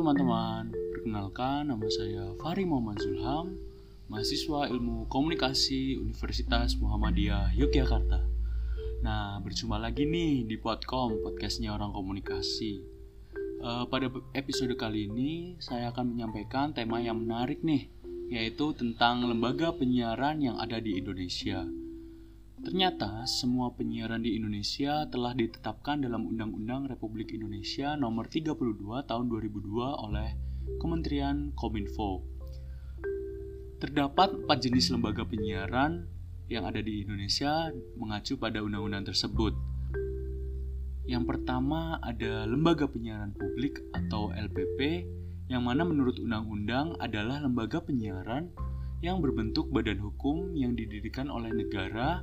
teman-teman, perkenalkan nama saya Fahri Muhammad Zulham, mahasiswa ilmu komunikasi Universitas Muhammadiyah Yogyakarta. Nah, berjumpa lagi nih di Podcom, podcastnya orang komunikasi. Uh, pada episode kali ini, saya akan menyampaikan tema yang menarik nih, yaitu tentang lembaga penyiaran yang ada di Indonesia. Ternyata semua penyiaran di Indonesia telah ditetapkan dalam Undang-Undang Republik Indonesia Nomor 32 Tahun 2002 oleh Kementerian Kominfo. Terdapat empat jenis lembaga penyiaran yang ada di Indonesia mengacu pada undang-undang tersebut. Yang pertama ada Lembaga Penyiaran Publik atau LPP yang mana menurut undang-undang adalah lembaga penyiaran yang berbentuk badan hukum yang didirikan oleh negara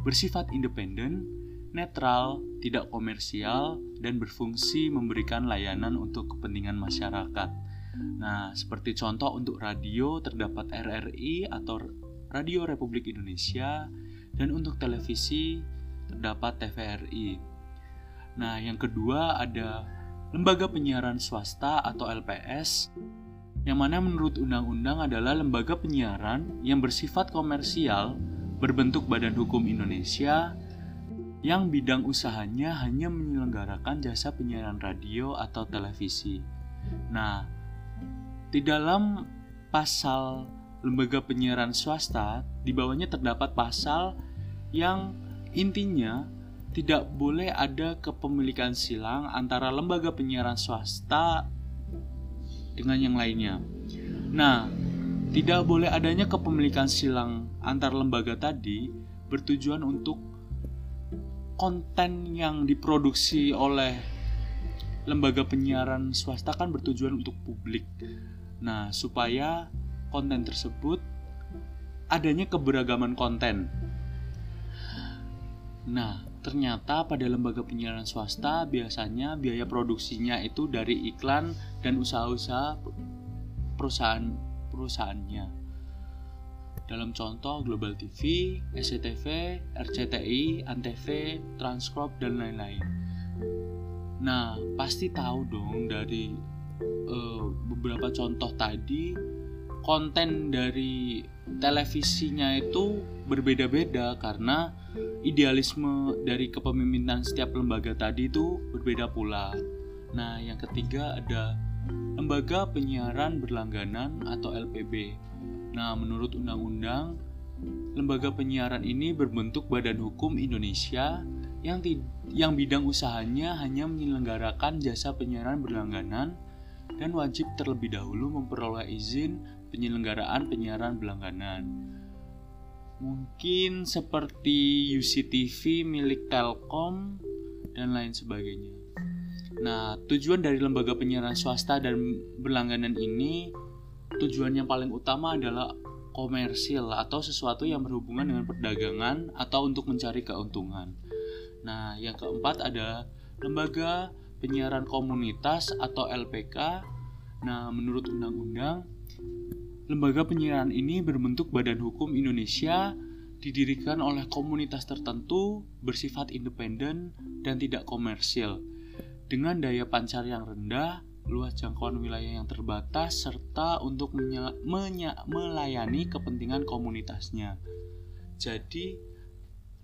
bersifat independen, netral, tidak komersial, dan berfungsi memberikan layanan untuk kepentingan masyarakat. Nah, seperti contoh untuk radio terdapat RRI atau Radio Republik Indonesia dan untuk televisi terdapat TVRI. Nah, yang kedua ada lembaga penyiaran swasta atau LPS yang mana menurut undang-undang adalah lembaga penyiaran yang bersifat komersial berbentuk Badan Hukum Indonesia yang bidang usahanya hanya menyelenggarakan jasa penyiaran radio atau televisi. Nah, di dalam pasal lembaga penyiaran swasta, di bawahnya terdapat pasal yang intinya tidak boleh ada kepemilikan silang antara lembaga penyiaran swasta dengan yang lainnya. Nah, tidak boleh adanya kepemilikan silang antar lembaga tadi bertujuan untuk konten yang diproduksi oleh lembaga penyiaran swasta kan bertujuan untuk publik. Nah, supaya konten tersebut adanya keberagaman konten. Nah, ternyata pada lembaga penyiaran swasta biasanya biaya produksinya itu dari iklan dan usaha-usaha perusahaan perusahaannya. Dalam contoh Global TV, SCTV, RCTI, Antv, Transcorp, dan lain-lain. Nah, pasti tahu dong dari uh, beberapa contoh tadi, konten dari televisinya itu berbeda-beda karena idealisme dari kepemimpinan setiap lembaga tadi itu berbeda pula. Nah, yang ketiga ada Lembaga Penyiaran Berlangganan atau LPB. Nah, menurut undang-undang, lembaga penyiaran ini berbentuk badan hukum Indonesia yang yang bidang usahanya hanya menyelenggarakan jasa penyiaran berlangganan dan wajib terlebih dahulu memperoleh izin penyelenggaraan penyiaran berlangganan. Mungkin seperti UCTV milik Telkom dan lain sebagainya. Nah, tujuan dari lembaga penyiaran swasta dan berlangganan ini tujuan yang paling utama adalah komersil atau sesuatu yang berhubungan dengan perdagangan atau untuk mencari keuntungan. Nah, yang keempat ada lembaga penyiaran komunitas atau LPK. Nah, menurut undang-undang, lembaga penyiaran ini berbentuk badan hukum Indonesia didirikan oleh komunitas tertentu, bersifat independen dan tidak komersil dengan daya pancar yang rendah, luas jangkauan wilayah yang terbatas, serta untuk melayani kepentingan komunitasnya. Jadi,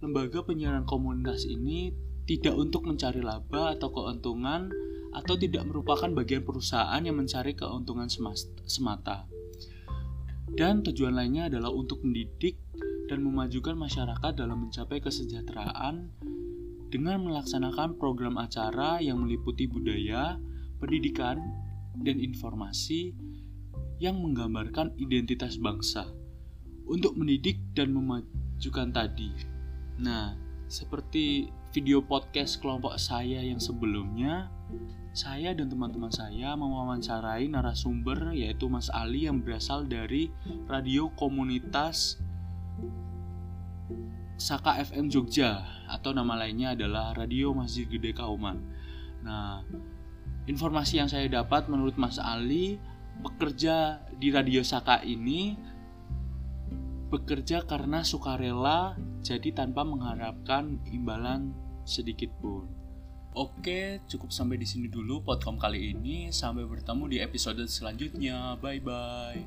lembaga penyiaran komunitas ini tidak untuk mencari laba atau keuntungan atau tidak merupakan bagian perusahaan yang mencari keuntungan semata. Dan tujuan lainnya adalah untuk mendidik dan memajukan masyarakat dalam mencapai kesejahteraan dengan melaksanakan program acara yang meliputi budaya, pendidikan, dan informasi yang menggambarkan identitas bangsa untuk mendidik dan memajukan tadi. Nah, seperti video podcast kelompok saya yang sebelumnya, saya dan teman-teman saya mewawancarai narasumber yaitu Mas Ali yang berasal dari radio komunitas Saka FM Jogja atau nama lainnya adalah Radio Masjid Gede Kauman. Nah, informasi yang saya dapat menurut Mas Ali bekerja di Radio Saka ini bekerja karena sukarela jadi tanpa mengharapkan imbalan sedikit pun. Oke, cukup sampai di sini dulu podcast kali ini. Sampai bertemu di episode selanjutnya. Bye bye.